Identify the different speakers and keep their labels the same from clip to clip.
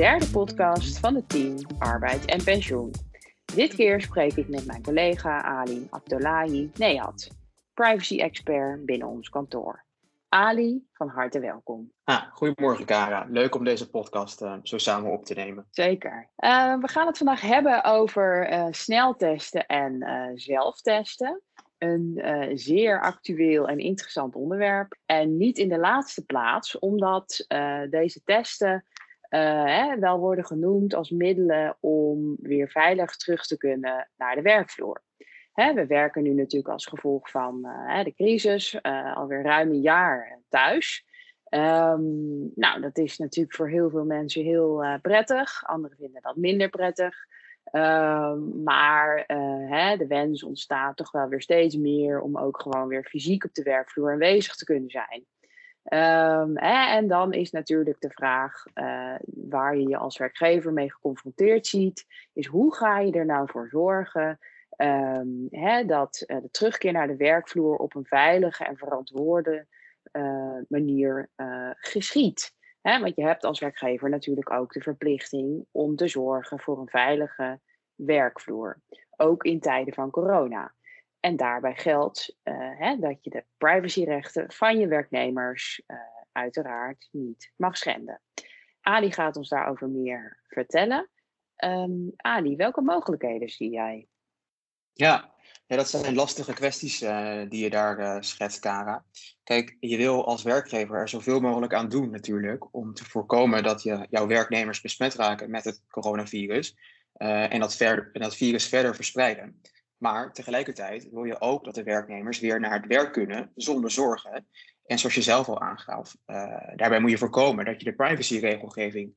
Speaker 1: derde podcast van het team Arbeid en Pensioen. Dit keer spreek ik met mijn collega Ali Abdullahi Nehat, privacy-expert binnen ons kantoor. Ali, van harte welkom.
Speaker 2: Ah, goedemorgen, Kara. Leuk om deze podcast uh, zo samen op te nemen.
Speaker 1: Zeker. Uh, we gaan het vandaag hebben over uh, sneltesten en zelftesten. Een zeer actueel en interessant onderwerp. En niet in de laatste plaats, omdat deze testen hè, wel worden genoemd als middelen om weer veilig terug te kunnen naar de werkvloer. Hè, we werken nu natuurlijk als gevolg van uh, de crisis uh, alweer ruim een jaar thuis. Um, nou, dat is natuurlijk voor heel veel mensen heel prettig. Anderen vinden dat minder prettig. Um, maar hè, de wens ontstaat toch wel weer steeds meer om ook gewoon weer fysiek op de werkvloer aanwezig te kunnen zijn. Hè, en dan is natuurlijk de vraag waar je je als werkgever mee geconfronteerd ziet, is hoe ga je er nou voor zorgen Um, hè, dat uh, de terugkeer naar de werkvloer op een veilige en verantwoorde uh, manier geschiet. Hè, want je hebt als werkgever natuurlijk ook de verplichting om te zorgen voor een veilige werkvloer. Ook in tijden van corona. En daarbij geldt hè, dat je de privacyrechten van je werknemers uiteraard niet mag schenden. Ali gaat ons daarover meer vertellen. Um, Ali, welke mogelijkheden zie jij?
Speaker 2: Ja, ja, dat zijn lastige kwesties uh, die je daar schetst, Kara. Kijk, je wil als werkgever er zoveel mogelijk aan doen natuurlijk om te voorkomen dat je, jouw werknemers besmet raken met het coronavirus en, dat dat virus verder verspreiden. Maar tegelijkertijd wil je ook dat de werknemers weer naar het werk kunnen zonder zorgen. En zoals je zelf al aangaf, daarbij moet je voorkomen dat je de privacyregelgeving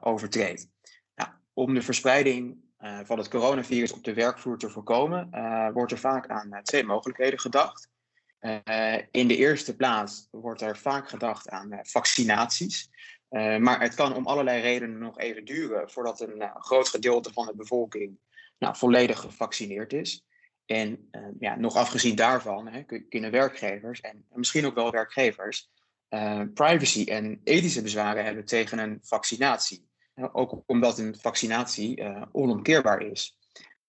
Speaker 2: overtreedt. Nou, om de verspreiding uh, van het coronavirus op de werkvloer te voorkomen, uh, wordt er vaak aan uh, twee mogelijkheden gedacht. in de eerste plaats wordt er vaak gedacht aan vaccinaties. maar het kan om allerlei redenen nog even duren voordat een groot gedeelte van de bevolking nou, volledig gevaccineerd is. En ja, nog afgezien daarvan hè, kunnen werkgevers en misschien ook wel werkgevers privacy en ethische bezwaren hebben tegen een vaccinatie. Ook omdat een vaccinatie uh, onomkeerbaar is.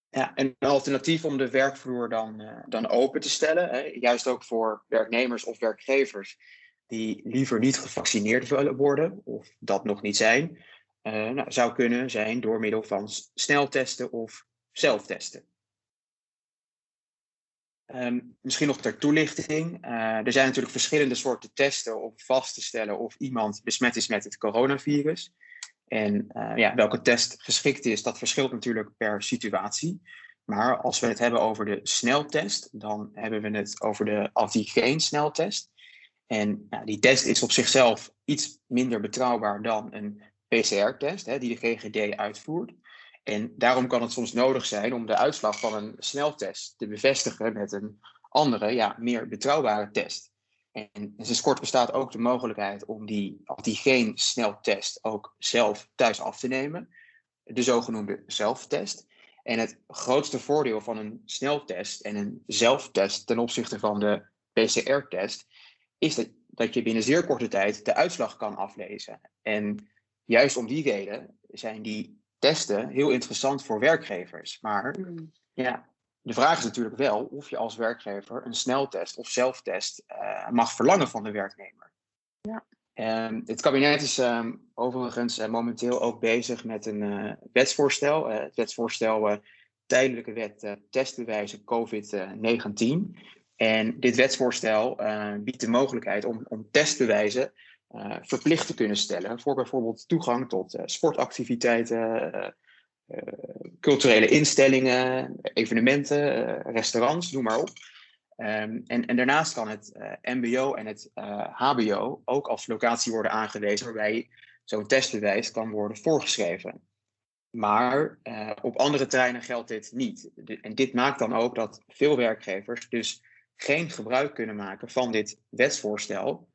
Speaker 2: Ja, een alternatief om de werkvloer dan, uh, dan open te stellen, hè, juist ook voor werknemers of werkgevers die liever niet gevaccineerd willen worden of dat nog niet zijn, nou, zou kunnen zijn door middel van sneltesten of zelftesten. Um, misschien nog ter toelichting. er zijn natuurlijk verschillende soorten testen om vast te stellen of iemand besmet is met het coronavirus. En uh, ja, welke test geschikt is, dat verschilt natuurlijk per situatie. Maar als we het hebben over de sneltest, dan hebben we het over de antigeen-sneltest. En die test is op zichzelf iets minder betrouwbaar dan een PCR-test, die de GGD uitvoert. En daarom kan het soms nodig zijn om de uitslag van een sneltest te bevestigen met een andere, ja, meer betrouwbare test. En sinds kort bestaat ook de mogelijkheid om die antigeen-sneltest ook zelf thuis af te nemen. De zogenoemde zelftest. En het grootste voordeel van een sneltest en een zelftest ten opzichte van de PCR-test is dat, dat je binnen zeer korte tijd de uitslag kan aflezen. En juist om die reden zijn die testen heel interessant voor werkgevers. Maar hmm. ja, de vraag is natuurlijk wel of je als werkgever een sneltest of zelftest uh, mag verlangen van de werknemer. Ja. Um, het kabinet is um, overigens uh, momenteel ook bezig met een uh, wetsvoorstel. het wetsvoorstel tijdelijke wet testbewijzen COVID-19. En dit wetsvoorstel biedt de mogelijkheid om, om testbewijzen verplicht te kunnen stellen voor bijvoorbeeld toegang tot sportactiviteiten, eh, culturele instellingen, evenementen, eh, restaurants, noem maar op. Um, en, en, daarnaast kan het MBO en het HBO ook als locatie worden aangewezen waarbij zo'n testbewijs kan worden voorgeschreven. Maar op andere terreinen geldt dit niet. En dit maakt dan ook dat veel werkgevers dus geen gebruik kunnen maken van dit wetsvoorstel,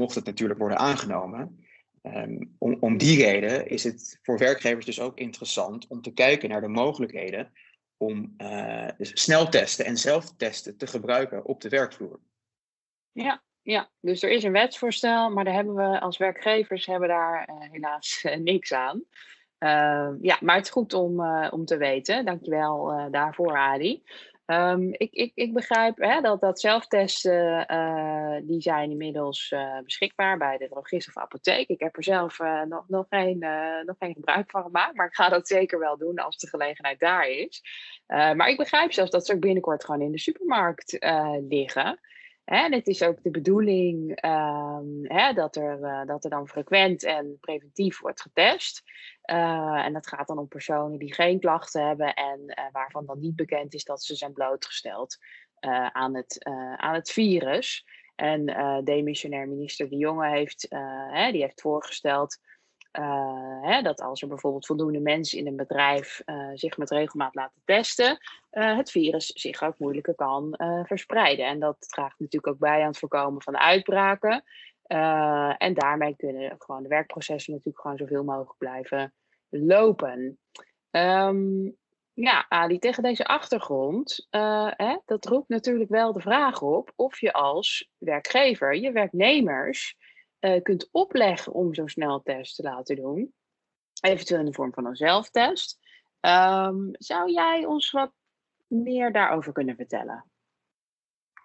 Speaker 2: mocht het natuurlijk worden aangenomen. Um, om, om die reden is het voor werkgevers dus ook interessant om te kijken naar de mogelijkheden om uh, sneltesten en zelftesten te gebruiken op de werkvloer.
Speaker 1: Ja, ja, dus er is een wetsvoorstel, maar daar hebben we als werkgevers hebben daar helaas niks aan. Ehm, ja, maar het is goed om, om te weten. Dankjewel daarvoor, Adi. Um, ik, ik, ik begrijp hè, dat, dat zelftesten, uh, die zijn inmiddels uh, beschikbaar bij de drogist of apotheek. Ik heb er zelf uh, nog, nog, geen, nog geen gebruik van gemaakt, maar ik ga dat zeker wel doen als de gelegenheid daar is. maar ik begrijp zelfs dat ze ook binnenkort gewoon in de supermarkt liggen. En het is ook de bedoeling um, hè, dat, er, uh, dat er dan frequent en preventief wordt getest. Uh, en dat gaat dan om personen die geen klachten hebben en uh, waarvan dan niet bekend is dat ze zijn blootgesteld aan, het, aan het virus. En demissionair minister De Jonge heeft, hè, die heeft voorgesteld uh, hè, dat als er bijvoorbeeld voldoende mensen in een bedrijf uh, zich met regelmaat laten testen, uh, het virus zich ook moeilijker kan verspreiden. En dat draagt natuurlijk ook bij aan het voorkomen van uitbraken. en daarmee kunnen gewoon de werkprocessen natuurlijk gewoon zoveel mogelijk blijven lopen. Um, ja, Ali, tegen deze achtergrond, hè, dat roept natuurlijk wel de vraag op of je als werkgever je werknemers uh, kunt opleggen om zo'n sneltest te laten doen. Eventueel in de vorm van een zelftest. Um, zou jij ons wat meer daarover kunnen vertellen?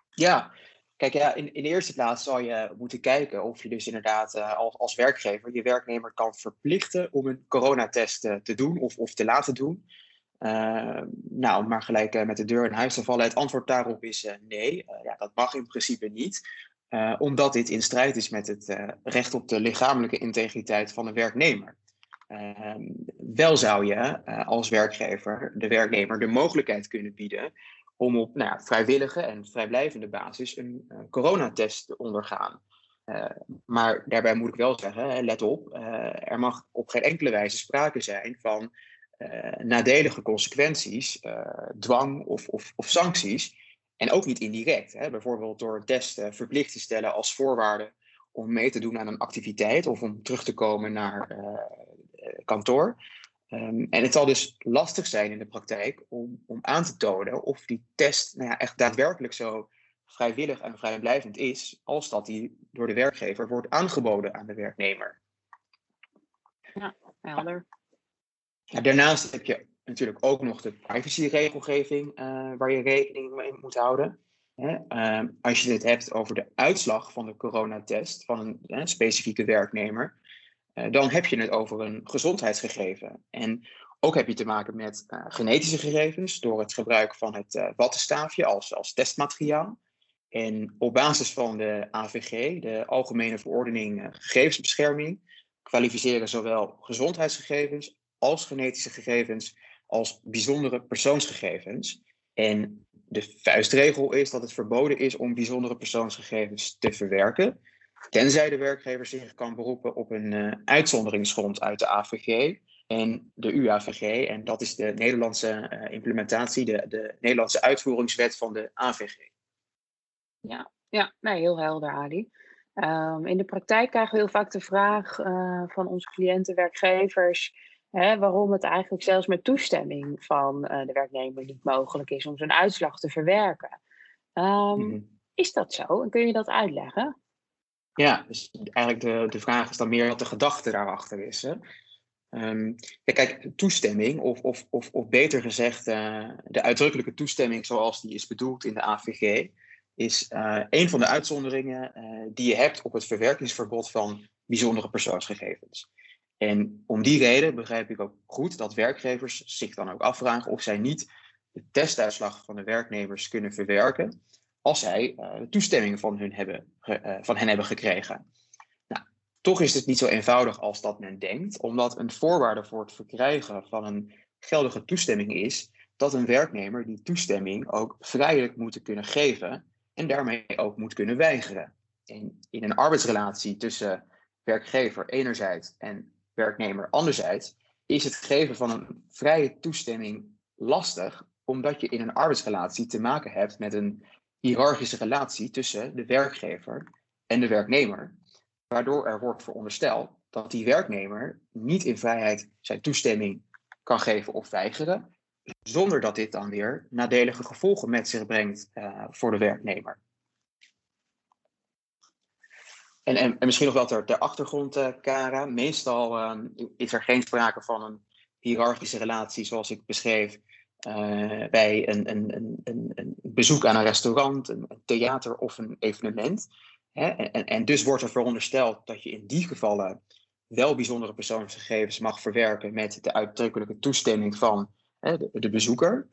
Speaker 2: Ja, kijk, ja, in, in de eerste plaats zal je moeten kijken of je dus inderdaad uh, als, als werkgever je werknemer kan verplichten om een coronatest uh, te doen of, of te laten doen. Uh, nou, om maar gelijk met de deur in huis te vallen. Het antwoord daarop is nee. ja, dat mag in principe niet. Uh, omdat dit in strijd is met het uh, recht op de lichamelijke integriteit van de werknemer. Uh, wel zou je uh, als werkgever de werknemer de mogelijkheid kunnen bieden om op nou vrijwillige en vrijblijvende basis een coronatest te ondergaan. maar daarbij moet ik wel zeggen, let op, er mag op geen enkele wijze sprake zijn van nadelige consequenties, dwang of, of, of sancties en ook niet indirect. Hè? Bijvoorbeeld door een test uh, verplicht te stellen als voorwaarde om mee te doen aan een activiteit of om terug te komen naar uh, kantoor. Um, en het zal dus lastig zijn in de praktijk om, om aan te tonen of die test nou ja, echt daadwerkelijk zo vrijwillig en vrijblijvend is, als dat die door de werkgever wordt aangeboden aan de werknemer.
Speaker 1: Ja, helder.
Speaker 2: Daarnaast heb je natuurlijk ook nog de privacyregelgeving uh, waar je rekening mee moet houden. Hè? Uh, als je het hebt over de uitslag van de coronatest van een specifieke werknemer, uh, dan heb je het over een gezondheidsgegeven. En ook heb je te maken met genetische gegevens door het gebruik van het wattenstaafje als, als testmateriaal. En op basis van de AVG, de Algemene Verordening Gegevensbescherming, kwalificeren zowel gezondheidsgegevens als genetische gegevens als bijzondere persoonsgegevens. En de vuistregel is dat het verboden is om bijzondere persoonsgegevens te verwerken, tenzij de werkgever zich kan beroepen op een uh, uitzonderingsgrond uit de AVG en de UAVG. En dat is de Nederlandse uh, implementatie, de, de Nederlandse uitvoeringswet van de AVG.
Speaker 1: Ja, ja nee, heel helder, Ali. Um, in de praktijk krijgen we heel vaak de vraag uh, van onze cliënten, werkgevers Hè, waarom het eigenlijk zelfs met toestemming van uh, de werknemer niet mogelijk is om zijn uitslag te verwerken. Um, mm. Is dat zo? En kun je dat uitleggen?
Speaker 2: Ja, dus eigenlijk de, de vraag is dan meer wat de gedachte daarachter is. Hè? Um, ja, kijk, toestemming, of, of, of, of beter gezegd, uh, de uitdrukkelijke toestemming zoals die is bedoeld in de AVG, is uh, een van de uitzonderingen die je hebt op het verwerkingsverbod van bijzondere persoonsgegevens. En om die reden begrijp ik ook goed dat werkgevers zich dan ook afvragen of zij niet de testuitslag van de werknemers kunnen verwerken als zij uh, toestemming van, hun hebben, uh, van hen hebben gekregen. Nou, toch is het niet zo eenvoudig als dat men denkt, omdat een voorwaarde voor het verkrijgen van een geldige toestemming is dat een werknemer die toestemming ook vrijelijk moet kunnen geven en daarmee ook moet kunnen weigeren. En in een arbeidsrelatie tussen werkgever enerzijds en werknemer. Anderzijds is het geven van een vrije toestemming lastig, omdat je in een arbeidsrelatie te maken hebt met een hiërarchische relatie tussen de werkgever en de werknemer, waardoor er wordt verondersteld dat die werknemer niet in vrijheid zijn toestemming kan geven of weigeren, zonder dat dit dan weer nadelige gevolgen met zich brengt uh, voor de werknemer. En, en, en, misschien nog wel ter, ter achtergrond, uh, Kara. Meestal uh, is er geen sprake van een hiërarchische relatie zoals ik beschreef. Uh, bij een, een, een, een, bezoek aan een restaurant, een, theater of een evenement. Hè? En, en, dus wordt er verondersteld dat je in die gevallen wel bijzondere persoonsgegevens mag verwerken met de uitdrukkelijke toestemming van hè, de, bezoeker.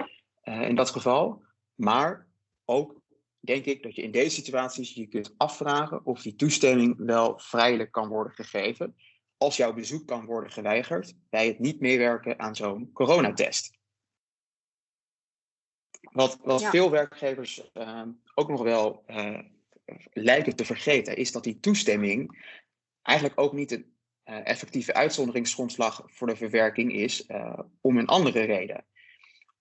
Speaker 2: Uh, in dat geval. Maar ook denk ik dat je in deze situaties je kunt afvragen of die toestemming wel vrijelijk kan worden gegeven als jouw bezoek kan worden geweigerd bij het niet meewerken aan zo'n coronatest. Wat, wat veel werkgevers uh, ook nog wel uh, lijken te vergeten, is dat die toestemming eigenlijk ook niet een uh, effectieve uitzonderingsgrondslag voor de verwerking is, om een andere reden.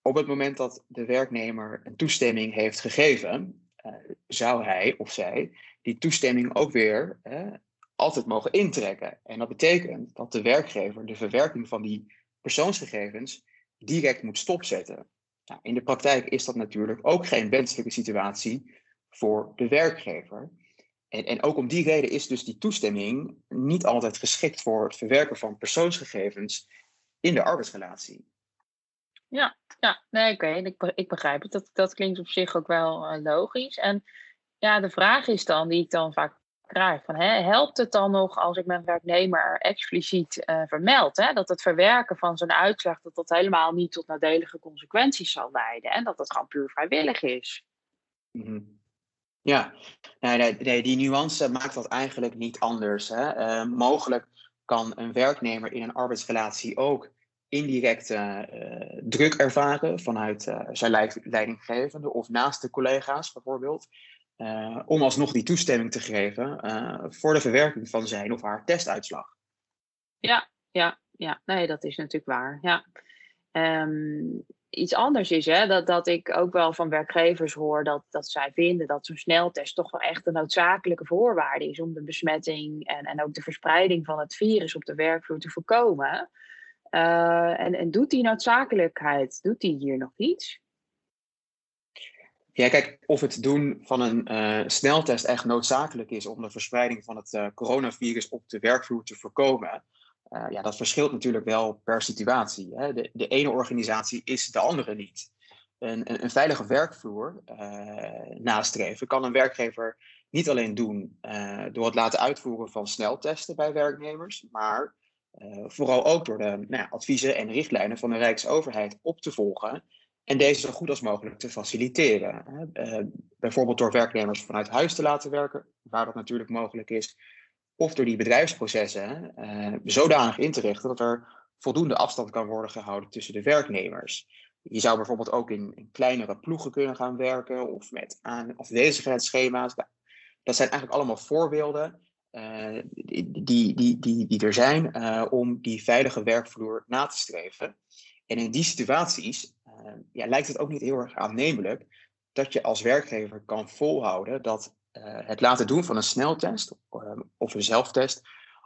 Speaker 2: Op het moment dat de werknemer een toestemming heeft gegeven, zou hij of zij die toestemming ook weer altijd mogen intrekken. En dat betekent dat de werkgever de verwerking van die persoonsgegevens direct moet stopzetten. Nou, in de praktijk is dat natuurlijk ook geen wenselijke situatie voor de werkgever. En, en ook om die reden is dus die toestemming niet altijd geschikt voor het verwerken van persoonsgegevens in de arbeidsrelatie.
Speaker 1: Ja, ja nee, oké, ik, ik begrijp het. Dat, dat klinkt op zich ook wel uh, logisch. En ja, de vraag is dan, die ik dan vaak van, hè, helpt het dan nog als ik mijn werknemer expliciet uh, vermeld? Hè, dat het verwerken van zo'n uitslag dat dat helemaal niet tot nadelige consequenties zal leiden. En dat het gewoon puur vrijwillig is.
Speaker 2: -hmm. Ja, nee, nee, die nuance maakt dat eigenlijk niet anders. Hè. Uh, mogelijk kan een werknemer in een arbeidsrelatie ook indirect uh, druk ervaren vanuit zijn leidinggevende of naast de collega's bijvoorbeeld. Uh, om alsnog die toestemming te geven uh, voor de verwerking van zijn of haar testuitslag.
Speaker 1: Ja, ja, ja. Nee, dat is natuurlijk waar. Ja. Um, iets anders is hè, dat, dat ik ook wel van werkgevers hoor dat, dat zij vinden dat zo'n sneltest toch wel echt een noodzakelijke voorwaarde is om de besmetting en, en ook de verspreiding van het virus op de werkvloer te voorkomen. Uh, en, en doet die noodzakelijkheid, doet die hier nog iets?
Speaker 2: Ja, kijk, of het doen van een uh, sneltest echt noodzakelijk is om de verspreiding van het uh, coronavirus op de werkvloer te voorkomen, ja, dat verschilt natuurlijk wel per situatie. Hè. De, de ene organisatie is de andere niet. Een, een, een veilige werkvloer nastreven kan een werkgever niet alleen doen door het laten uitvoeren van sneltesten bij werknemers, maar vooral ook door de nou adviezen en richtlijnen van de Rijksoverheid op te volgen en deze zo goed als mogelijk te faciliteren. Uh, bijvoorbeeld door werknemers vanuit huis te laten werken, waar dat natuurlijk mogelijk is. Of door die bedrijfsprocessen uh, zodanig in te richten dat er voldoende afstand kan worden gehouden tussen de werknemers. Je zou bijvoorbeeld ook in, in kleinere ploegen kunnen gaan werken of met aan- afwezigheidsschema's. Nou, dat zijn eigenlijk allemaal voorbeelden uh, die, die, die, die, er zijn om die veilige werkvloer na te streven. En in die situaties uh, ja, lijkt het ook niet heel erg aannemelijk dat je als werkgever kan volhouden dat het laten doen van een sneltest of een zelftest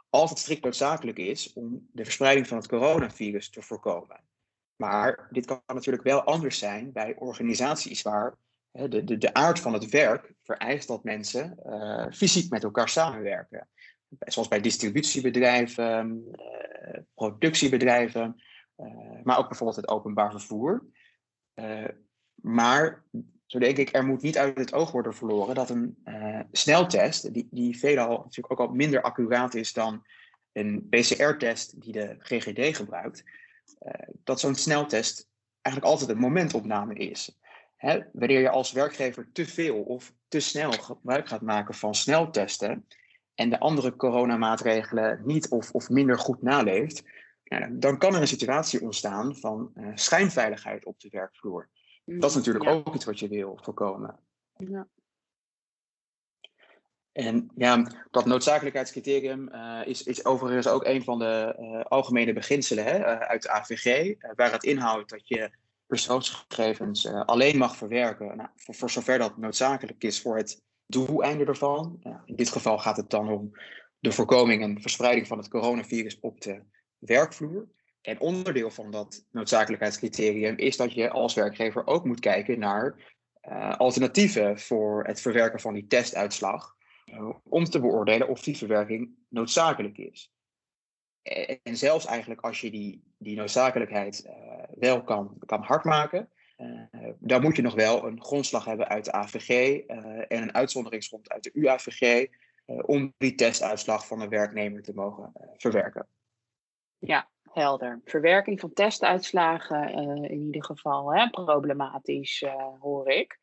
Speaker 2: altijd strikt noodzakelijk is om de verspreiding van het coronavirus te voorkomen. Maar dit kan natuurlijk wel anders zijn bij organisaties waar de, de, de aard van het werk vereist dat mensen fysiek met elkaar samenwerken. Zoals bij distributiebedrijven, productiebedrijven, maar ook bijvoorbeeld het openbaar vervoer. Maar zo denk ik, er moet niet uit het oog worden verloren dat een sneltest, die, die veelal natuurlijk ook al minder accuraat is dan een PCR-test die de GGD gebruikt, dat zo'n sneltest eigenlijk altijd een momentopname is. Hè, wanneer je als werkgever te veel of te snel gebruik gaat maken van sneltesten en de andere coronamaatregelen niet of, of minder goed naleeft, ja, dan kan er een situatie ontstaan van uh, schijnveiligheid op de werkvloer. Dat is mm, natuurlijk ook iets wat je wil voorkomen. Ja. En ja, dat noodzakelijkheidscriterium uh, is, is overigens ook een van de uh, algemene beginselen hè, uit de AVG, waar het inhoudt dat je persoonsgegevens alleen mag verwerken, nou, voor, zover dat noodzakelijk is voor het doeleinde ervan. in dit geval gaat het dan om de voorkoming en verspreiding van het coronavirus op de werkvloer. En onderdeel van dat noodzakelijkheidscriterium is dat je als werkgever ook moet kijken naar uh, alternatieven voor het verwerken van die testuitslag. om te beoordelen of die verwerking noodzakelijk is. En zelfs eigenlijk als je die, die noodzakelijkheid wel kan, kan hardmaken, dan moet je nog wel een grondslag hebben uit de AVG en een uitzonderingsgrond uit de UAVG om die testuitslag van een werknemer te mogen verwerken.
Speaker 1: Ja, helder. Verwerking van testuitslagen in ieder geval hè, problematisch, hoor ik.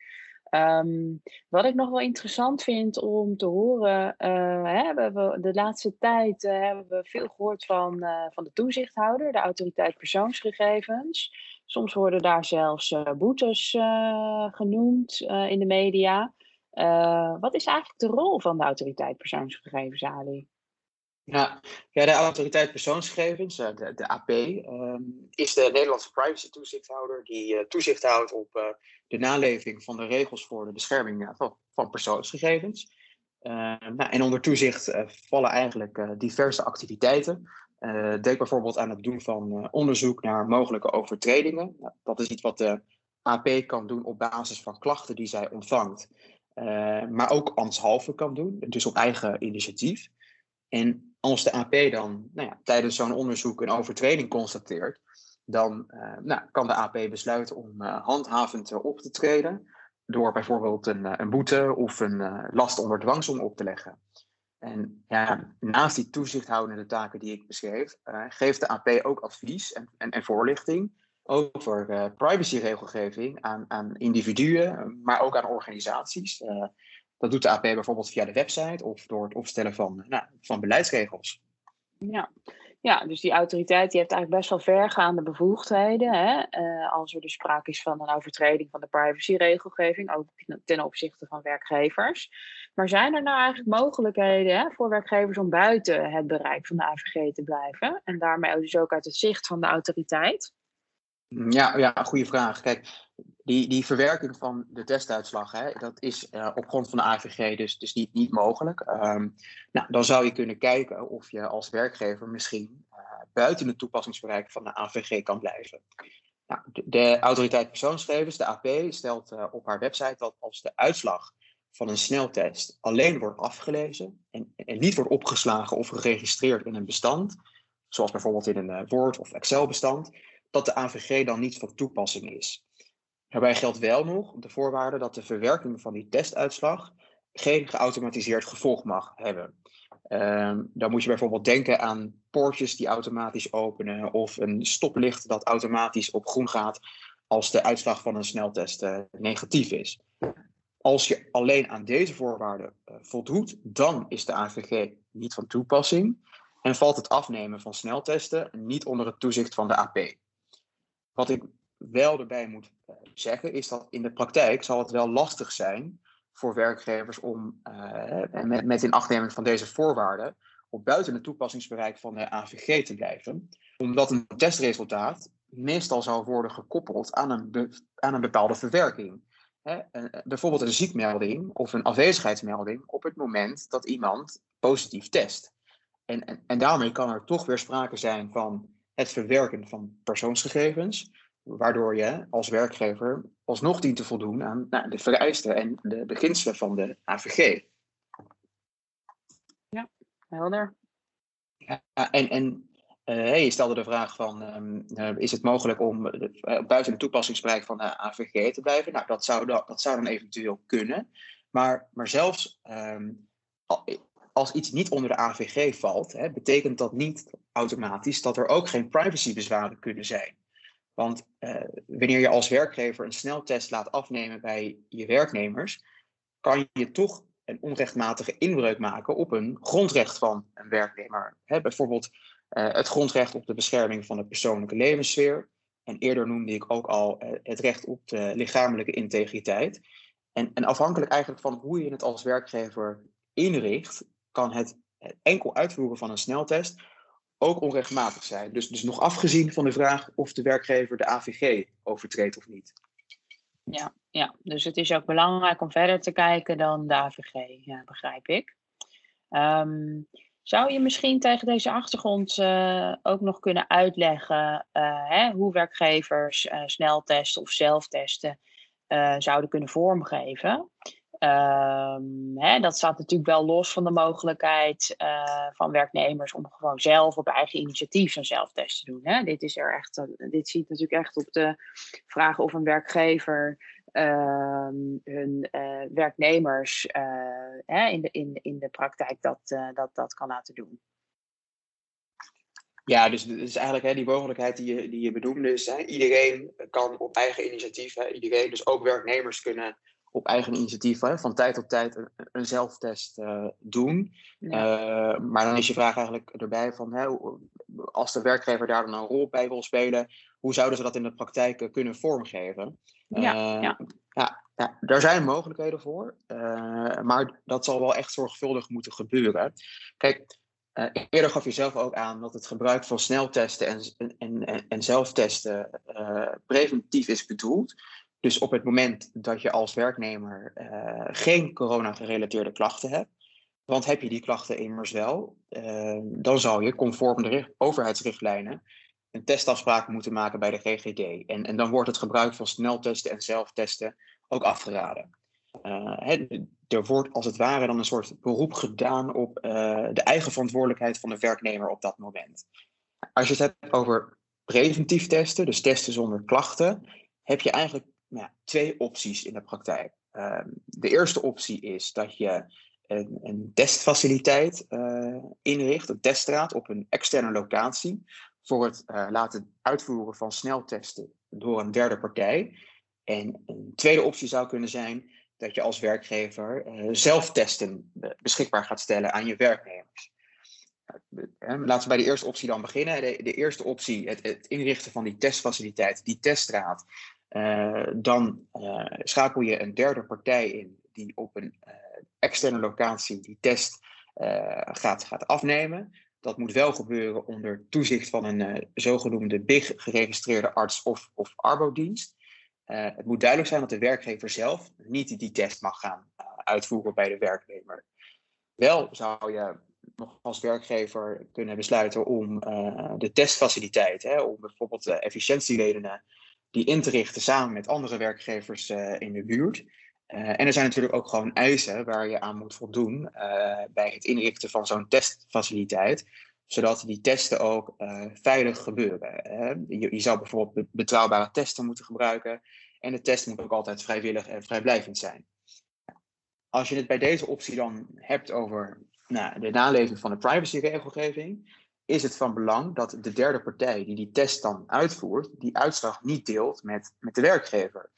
Speaker 1: Ehm, wat ik nog wel interessant vind om te horen, we de laatste tijd uh, hebben we veel gehoord van, uh, van de toezichthouder, de autoriteit persoonsgegevens. Soms worden daar zelfs boetes genoemd in de media. wat is eigenlijk de rol van de autoriteit persoonsgegevens, Ali?
Speaker 2: Ja, ja, de autoriteit persoonsgegevens, de, de AP, ehm, is de Nederlandse privacy toezichthouder die toezicht houdt op de naleving van de regels voor de bescherming van, van persoonsgegevens. Uh, nou, en onder toezicht vallen eigenlijk diverse activiteiten. denk bijvoorbeeld aan het doen van onderzoek naar mogelijke overtredingen. Nou, dat is iets wat de AP kan doen op basis van klachten die zij ontvangt. maar ook ambtshalve kan doen, dus op eigen initiatief. En als de AP dan nou ja, tijdens zo'n onderzoek een overtreding constateert, dan uh, nou, kan de AP besluiten om uh, handhavend op te treden. Door bijvoorbeeld een, eh, een boete of een last onder dwangsom op te leggen. En ja, naast die toezichthoudende taken die ik beschreef, geeft de AP ook advies en, en, en voorlichting over privacyregelgeving aan, aan individuen, maar ook aan organisaties. Dat doet de AP bijvoorbeeld via de website of door het opstellen van, nou, van beleidsregels.
Speaker 1: Ja, ja, dus die autoriteit die heeft eigenlijk best wel vergaande bevoegdheden. Hè? Uh, als er dus sprake is van een overtreding van de privacyregelgeving, ook ten opzichte van werkgevers. Maar zijn er nou eigenlijk mogelijkheden hè, voor werkgevers om buiten het bereik van de AVG te blijven? En daarmee dus ook uit het zicht van de autoriteit?
Speaker 2: Ja, ja goede vraag. Kijk, die, die verwerking van de testuitslag, hè, dat is uh, op grond van de AVG dus, dus niet, niet mogelijk. Um, nou, dan zou je kunnen kijken of je als werkgever misschien uh, buiten het toepassingsbereik van de AVG kan blijven. Nou, de, autoriteit persoonsgegevens, de AP, stelt uh, op haar website dat als de uitslag van een sneltest alleen wordt afgelezen en, en niet wordt opgeslagen of geregistreerd in een bestand, zoals bijvoorbeeld in een Word- of Excel-bestand, dat de AVG dan niet van toepassing is. Daarbij geldt wel nog de voorwaarde dat de verwerking van die testuitslag geen geautomatiseerd gevolg mag hebben. Um, dan moet je bijvoorbeeld denken aan poortjes die automatisch openen of een stoplicht dat automatisch op groen gaat als de uitslag van een sneltest uh, negatief is. Als je alleen aan deze voorwaarden uh, voldoet, dan is de AVG niet van toepassing en valt het afnemen van sneltesten niet onder het toezicht van de AP. Wat ik wel erbij moet eh, zeggen, is dat in de praktijk zal het wel lastig zijn voor werkgevers om uh, met, met inachtneming van deze voorwaarden op buiten het toepassingsbereik van de AVG te blijven, omdat een testresultaat meestal zou worden gekoppeld aan een, aan een bepaalde verwerking. Hè, bijvoorbeeld een ziekmelding of een afwezigheidsmelding op het moment dat iemand positief test. En, en daarmee kan er toch weer sprake zijn van het verwerken van persoonsgegevens, waardoor je als werkgever alsnog dient te voldoen aan nou, de vereisten en de beginselen van de AVG.
Speaker 1: Ja, helder.
Speaker 2: Ja, en en uh, je stelde de vraag van, um, uh, is het mogelijk om uh, buiten het toepassingsbereik van de AVG te blijven? Nou, dat zou, dat, dat zou dan eventueel kunnen. Maar, maar zelfs um, als iets niet onder de AVG valt, hè, betekent dat niet automatisch dat er ook geen privacybezwaren kunnen zijn. Want uh, wanneer je als werkgever een sneltest laat afnemen bij je werknemers, kan je toch een onrechtmatige inbreuk maken op een grondrecht van een werknemer. Bijvoorbeeld uh, het grondrecht op de bescherming van de persoonlijke levenssfeer. En eerder noemde ik ook al uh, het recht op de lichamelijke integriteit. En, en afhankelijk eigenlijk van hoe je het als werkgever inricht, kan het enkel uitvoeren van een sneltest ook onrechtmatig zijn. Dus, dus nog afgezien van de vraag of de werkgever de AVG overtreedt of niet.
Speaker 1: Ja, ja, dus het is ook belangrijk om verder te kijken dan de AVG, ja, begrijp ik. Um, zou je misschien tegen deze achtergrond uh, ook nog kunnen uitleggen uh, hè, hoe werkgevers uh, sneltesten of zelftesten zouden kunnen vormgeven? Um, hè, dat staat natuurlijk wel los van de mogelijkheid uh, van werknemers om gewoon zelf op eigen initiatief zo'n zelftest te doen. Hè. Dit, is er echt, dit ziet natuurlijk echt op de vraag of een werkgever uh, hun uh, werknemers hè, in, de, in, in de praktijk dat, dat, dat kan laten doen.
Speaker 2: Ja, dus, dus eigenlijk hè, die mogelijkheid die je, die je benoemde is, hè, iedereen kan op eigen initiatief, hè, iedereen, dus ook werknemers kunnen op eigen initiatief hè, van tijd tot tijd een, een zelftest uh, doen. Uh, maar dan is je vraag eigenlijk erbij van, hè, als de werkgever daar dan een rol bij wil spelen, hoe zouden ze dat in de praktijk uh, kunnen vormgeven?
Speaker 1: Ja, ja.
Speaker 2: ja, ja, daar zijn mogelijkheden voor, maar dat zal wel echt zorgvuldig moeten gebeuren. Kijk, uh, eerder gaf je zelf ook aan dat het gebruik van sneltesten en, en, en, en zelftesten uh, preventief is bedoeld. Dus op het moment dat je als werknemer uh, geen corona-gerelateerde klachten hebt, want heb je die klachten immers wel, dan zou je conform de overheidsrichtlijnen een testafspraak moeten maken bij de GGD. En, en dan wordt het gebruik van sneltesten en zelftesten ook afgeraden. Uh, er wordt als het ware dan een soort beroep gedaan op uh, de eigen verantwoordelijkheid van de werknemer op dat moment. Als je het hebt over preventief testen, dus testen zonder klachten, heb je eigenlijk nou, twee opties in de praktijk. Uh, de eerste optie is dat je een, een testfaciliteit uh, inricht, een teststraat op een externe locatie, voor het laten uitvoeren van sneltesten door een derde partij. En een tweede optie zou kunnen zijn dat je als werkgever uh, zelftesten beschikbaar gaat stellen aan je werknemers. Laten we bij de eerste optie dan beginnen. De, eerste optie, het, het, inrichten van die testfaciliteit, die teststraat. Uh, dan uh, schakel je een derde partij in die op een externe locatie die test gaat, gaat afnemen. Dat moet wel gebeuren onder toezicht van een zogenoemde BIG geregistreerde arts of, of arbodienst. Het moet duidelijk zijn dat de werkgever zelf niet die test mag gaan uitvoeren bij de werknemer. Wel zou je nog als werkgever kunnen besluiten om de testfaciliteit, hè, om bijvoorbeeld de efficiëntieredenen, die in te richten samen met andere werkgevers in de buurt. en er zijn natuurlijk ook gewoon eisen waar je aan moet voldoen bij het inrichten van zo'n testfaciliteit zodat die testen ook veilig gebeuren. Je, zou bijvoorbeeld betrouwbare testen moeten gebruiken. En de test moet ook altijd vrijwillig en vrijblijvend zijn. Als je het bij deze optie dan hebt over nou, de naleving van de privacyregelgeving, is het van belang dat de derde partij die die test dan uitvoert, die uitslag niet deelt met, met de werkgever.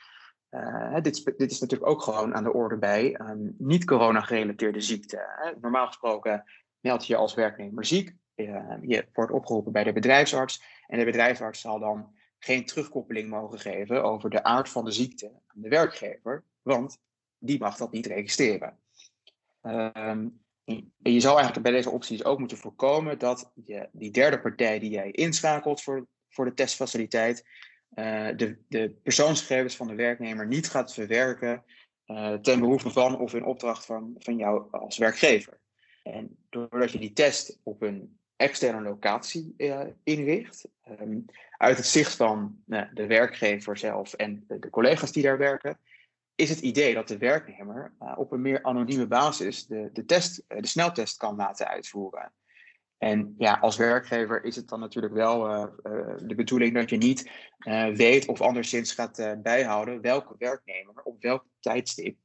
Speaker 2: Uh, dit, dit, is natuurlijk ook gewoon aan de orde bij um, niet-corona-gerelateerde ziekten. Normaal gesproken meld je je als werknemer ziek. Uh, je wordt opgeroepen bij de bedrijfsarts. En de bedrijfsarts zal dan geen terugkoppeling mogen geven over de aard van de ziekte aan de werkgever, want die mag dat niet registreren. Um, je zou eigenlijk bij deze opties ook moeten voorkomen dat je die derde partij die jij inschakelt voor, voor de testfaciliteit, uh, de, de persoonsgegevens van de werknemer niet gaat verwerken uh, ten behoeve van of in opdracht van, van jou als werkgever. En doordat je die test op een externe locatie uh, inricht, um, uit het zicht van de werkgever zelf en de, collega's die daar werken, is het idee dat de werknemer uh, op een meer anonieme basis de, de, test, uh, de sneltest kan laten uitvoeren. En ja, als werkgever is het dan natuurlijk wel de bedoeling dat je niet weet of anderszins gaat bijhouden welke werknemer op welk tijdstip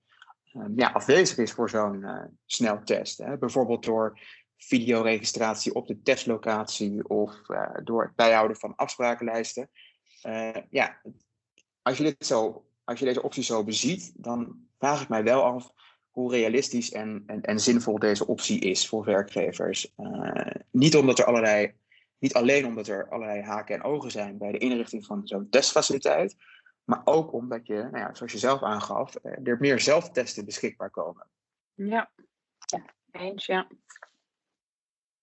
Speaker 2: ehm, ja, afwezig is voor zo'n sneltest. Hè. Bijvoorbeeld door videoregistratie op de testlocatie of door het bijhouden van afsprakenlijsten. Ja, als je, dit zo, als je deze optie zo beziet, dan vraag ik mij wel af hoe realistisch en, en, en zinvol deze optie is voor werkgevers. Uh, niet, omdat er allerlei, niet alleen omdat er allerlei haken en ogen zijn bij de inrichting van zo'n testfaciliteit, maar ook omdat je, nou ja, zoals je zelf aangaf, er meer zelftesten beschikbaar komen.
Speaker 1: Ja, eens ja.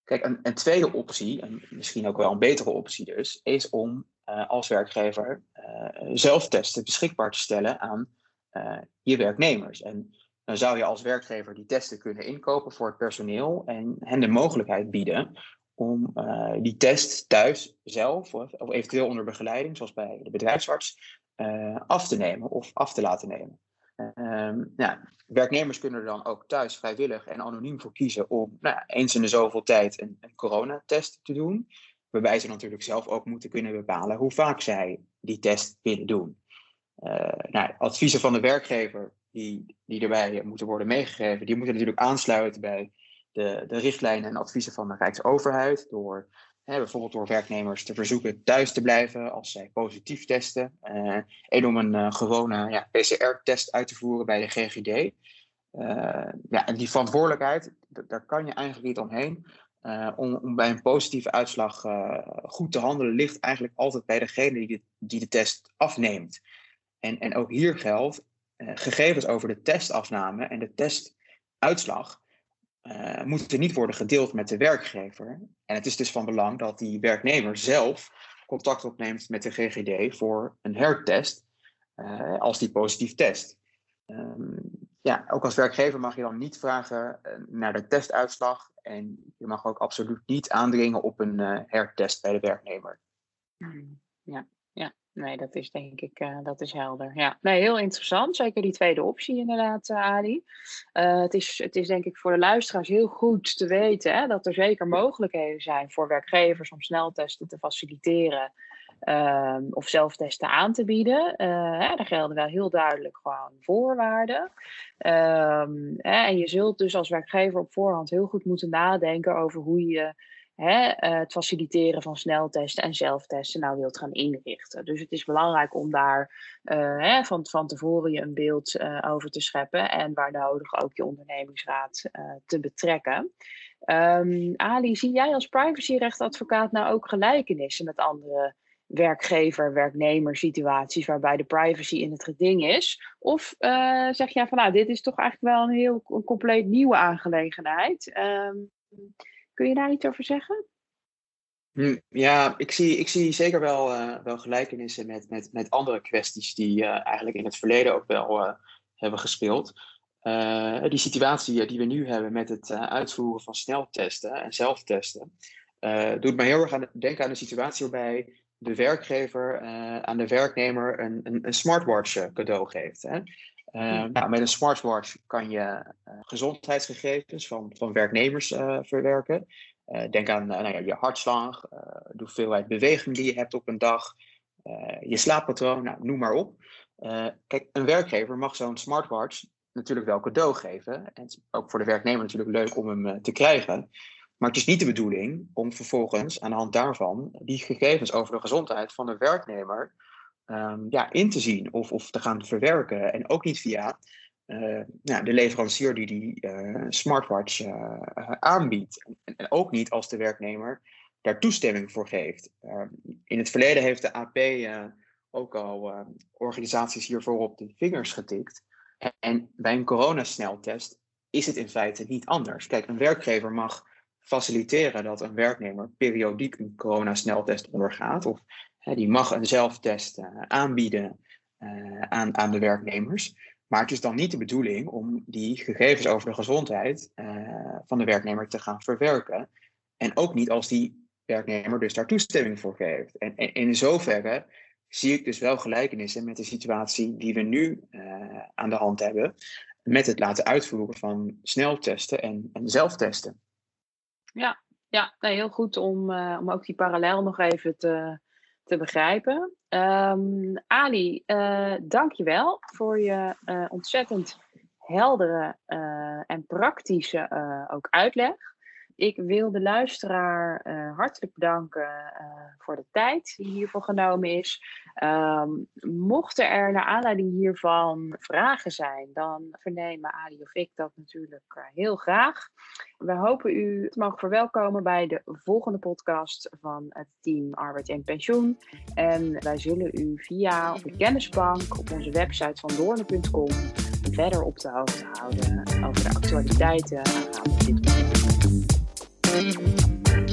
Speaker 2: Kijk, een, een, tweede optie, en misschien ook wel een betere optie dus, is om als werkgever uh, zelftesten beschikbaar te stellen aan uh, je werknemers. En dan zou je als werkgever die testen kunnen inkopen voor het personeel en hen de mogelijkheid bieden om die test thuis zelf of, eventueel onder begeleiding, zoals bij de bedrijfsarts, af te nemen of af te laten nemen. Ehm, ja, werknemers kunnen er dan ook thuis vrijwillig en anoniem voor kiezen om nou, eens in de zoveel tijd een, een coronatest te doen. Waarbij ze natuurlijk zelf ook moeten kunnen bepalen hoe vaak zij die test willen doen. Uh, nou, adviezen van de werkgever die, die erbij moeten worden meegegeven, die moeten natuurlijk aansluiten bij de, de richtlijnen en adviezen van de Rijksoverheid. Door hè, bijvoorbeeld door werknemers te verzoeken thuis te blijven als zij positief testen. Uh, en om een uh, gewone ja, PCR-test uit te voeren bij de GGD. ja, en die verantwoordelijkheid, daar kan je eigenlijk niet omheen. Uh, om, bij een positieve uitslag uh, goed te handelen, ligt eigenlijk altijd bij degene die de, die de test afneemt. En, en ook hier geldt, uh, gegevens over de testafname en de testuitslag moeten niet worden gedeeld met de werkgever. En het is dus van belang dat die werknemer zelf contact opneemt met de GGD voor een hertest als die positief test. Um, ja, ook als werkgever mag je dan niet vragen naar de testuitslag en je mag ook absoluut niet aandringen op een uh, hertest bij de werknemer.
Speaker 1: Hmm, ja, ja. Nee, dat is denk ik, uh, dat is helder. Ja, nee, heel interessant. Zeker die tweede optie inderdaad, Ali. het, is, het is denk ik voor de luisteraars heel goed te weten hè, dat er zeker mogelijkheden zijn voor werkgevers om sneltesten te faciliteren. Um, of zelftesten aan te bieden. Uh, hè, daar gelden wel heel duidelijk gewoon voorwaarden. Um, hè, en je zult dus als werkgever op voorhand heel goed moeten nadenken over hoe je hè, uh, het faciliteren van sneltesten en zelftesten nou wilt gaan inrichten. Dus het is belangrijk om daar uh, hè, van, van tevoren je een beeld over te scheppen en waar nodig ook je ondernemingsraad te betrekken. Um, Ali, zie jij als privacyrechtadvocaat nou ook gelijkenissen met andere werkgever-werknemer situaties waarbij de privacy in het geding is? Of uh, zeg jij van nou, dit is toch eigenlijk wel een heel een compleet nieuwe aangelegenheid? Um, kun je daar iets over zeggen?
Speaker 2: Hm, ja, ik zie, ik zie zeker wel, uh, wel gelijkenissen met, met, met andere kwesties die uh, eigenlijk in het verleden ook wel hebben gespeeld. die situatie die we nu hebben met het uitvoeren van sneltesten en zelftesten, doet me heel erg aan denken aan de situatie waarbij de werkgever uh, aan de werknemer een, een, een smartwatch uh, cadeau geeft. Hè? Uh, nou, met een smartwatch kan je gezondheidsgegevens van, van werknemers verwerken. denk aan nou ja, je hartslag, de hoeveelheid beweging die je hebt op een dag, je slaappatroon, nou, noem maar op. kijk, een werkgever mag zo'n smartwatch natuurlijk wel cadeau geven. En het is ook voor de werknemer natuurlijk leuk om hem te krijgen. Maar het is niet de bedoeling om vervolgens aan de hand daarvan die gegevens over de gezondheid van de werknemer um, ja, in te zien of, of te gaan verwerken. En ook niet via nou, de leverancier die die uh, smartwatch uh, aanbiedt. En, en, ook niet als de werknemer daar toestemming voor geeft. Ehm, in het verleden heeft de AP ook al organisaties hiervoor op de vingers getikt. En bij een coronasneltest is het in feite niet anders. Kijk, een werkgever mag faciliteren dat een werknemer periodiek een coronasneltest ondergaat. Of hè, die mag een zelftest uh, aanbieden uh, aan, aan de werknemers. Maar het is dan niet de bedoeling om die gegevens over de gezondheid uh, van de werknemer te gaan verwerken. En ook niet als die werknemer dus daar toestemming voor geeft. En, en in zoverre zie ik dus wel gelijkenissen met de situatie die we nu aan de hand hebben. Met het laten uitvoeren van sneltesten en, en zelftesten.
Speaker 1: Ja, ja nee, heel goed om, uh, om ook die parallel nog even te, te begrijpen. Um, Ali, uh, dank je wel voor je uh, ontzettend heldere en praktische ook uitleg. Ik wil de luisteraar uh, hartelijk bedanken uh, voor de tijd die hiervoor genomen is. Um, mochten er naar aanleiding hiervan vragen zijn, dan vernemen Ali of ik dat natuurlijk uh, heel graag. We hopen u te mogen verwelkomen bij de volgende podcast van het team Arbeid en Pensioen. En wij zullen u via de kennisbank op onze website van doorne.com verder op de hoogte houden over de actualiteiten aangaande dit Thank you.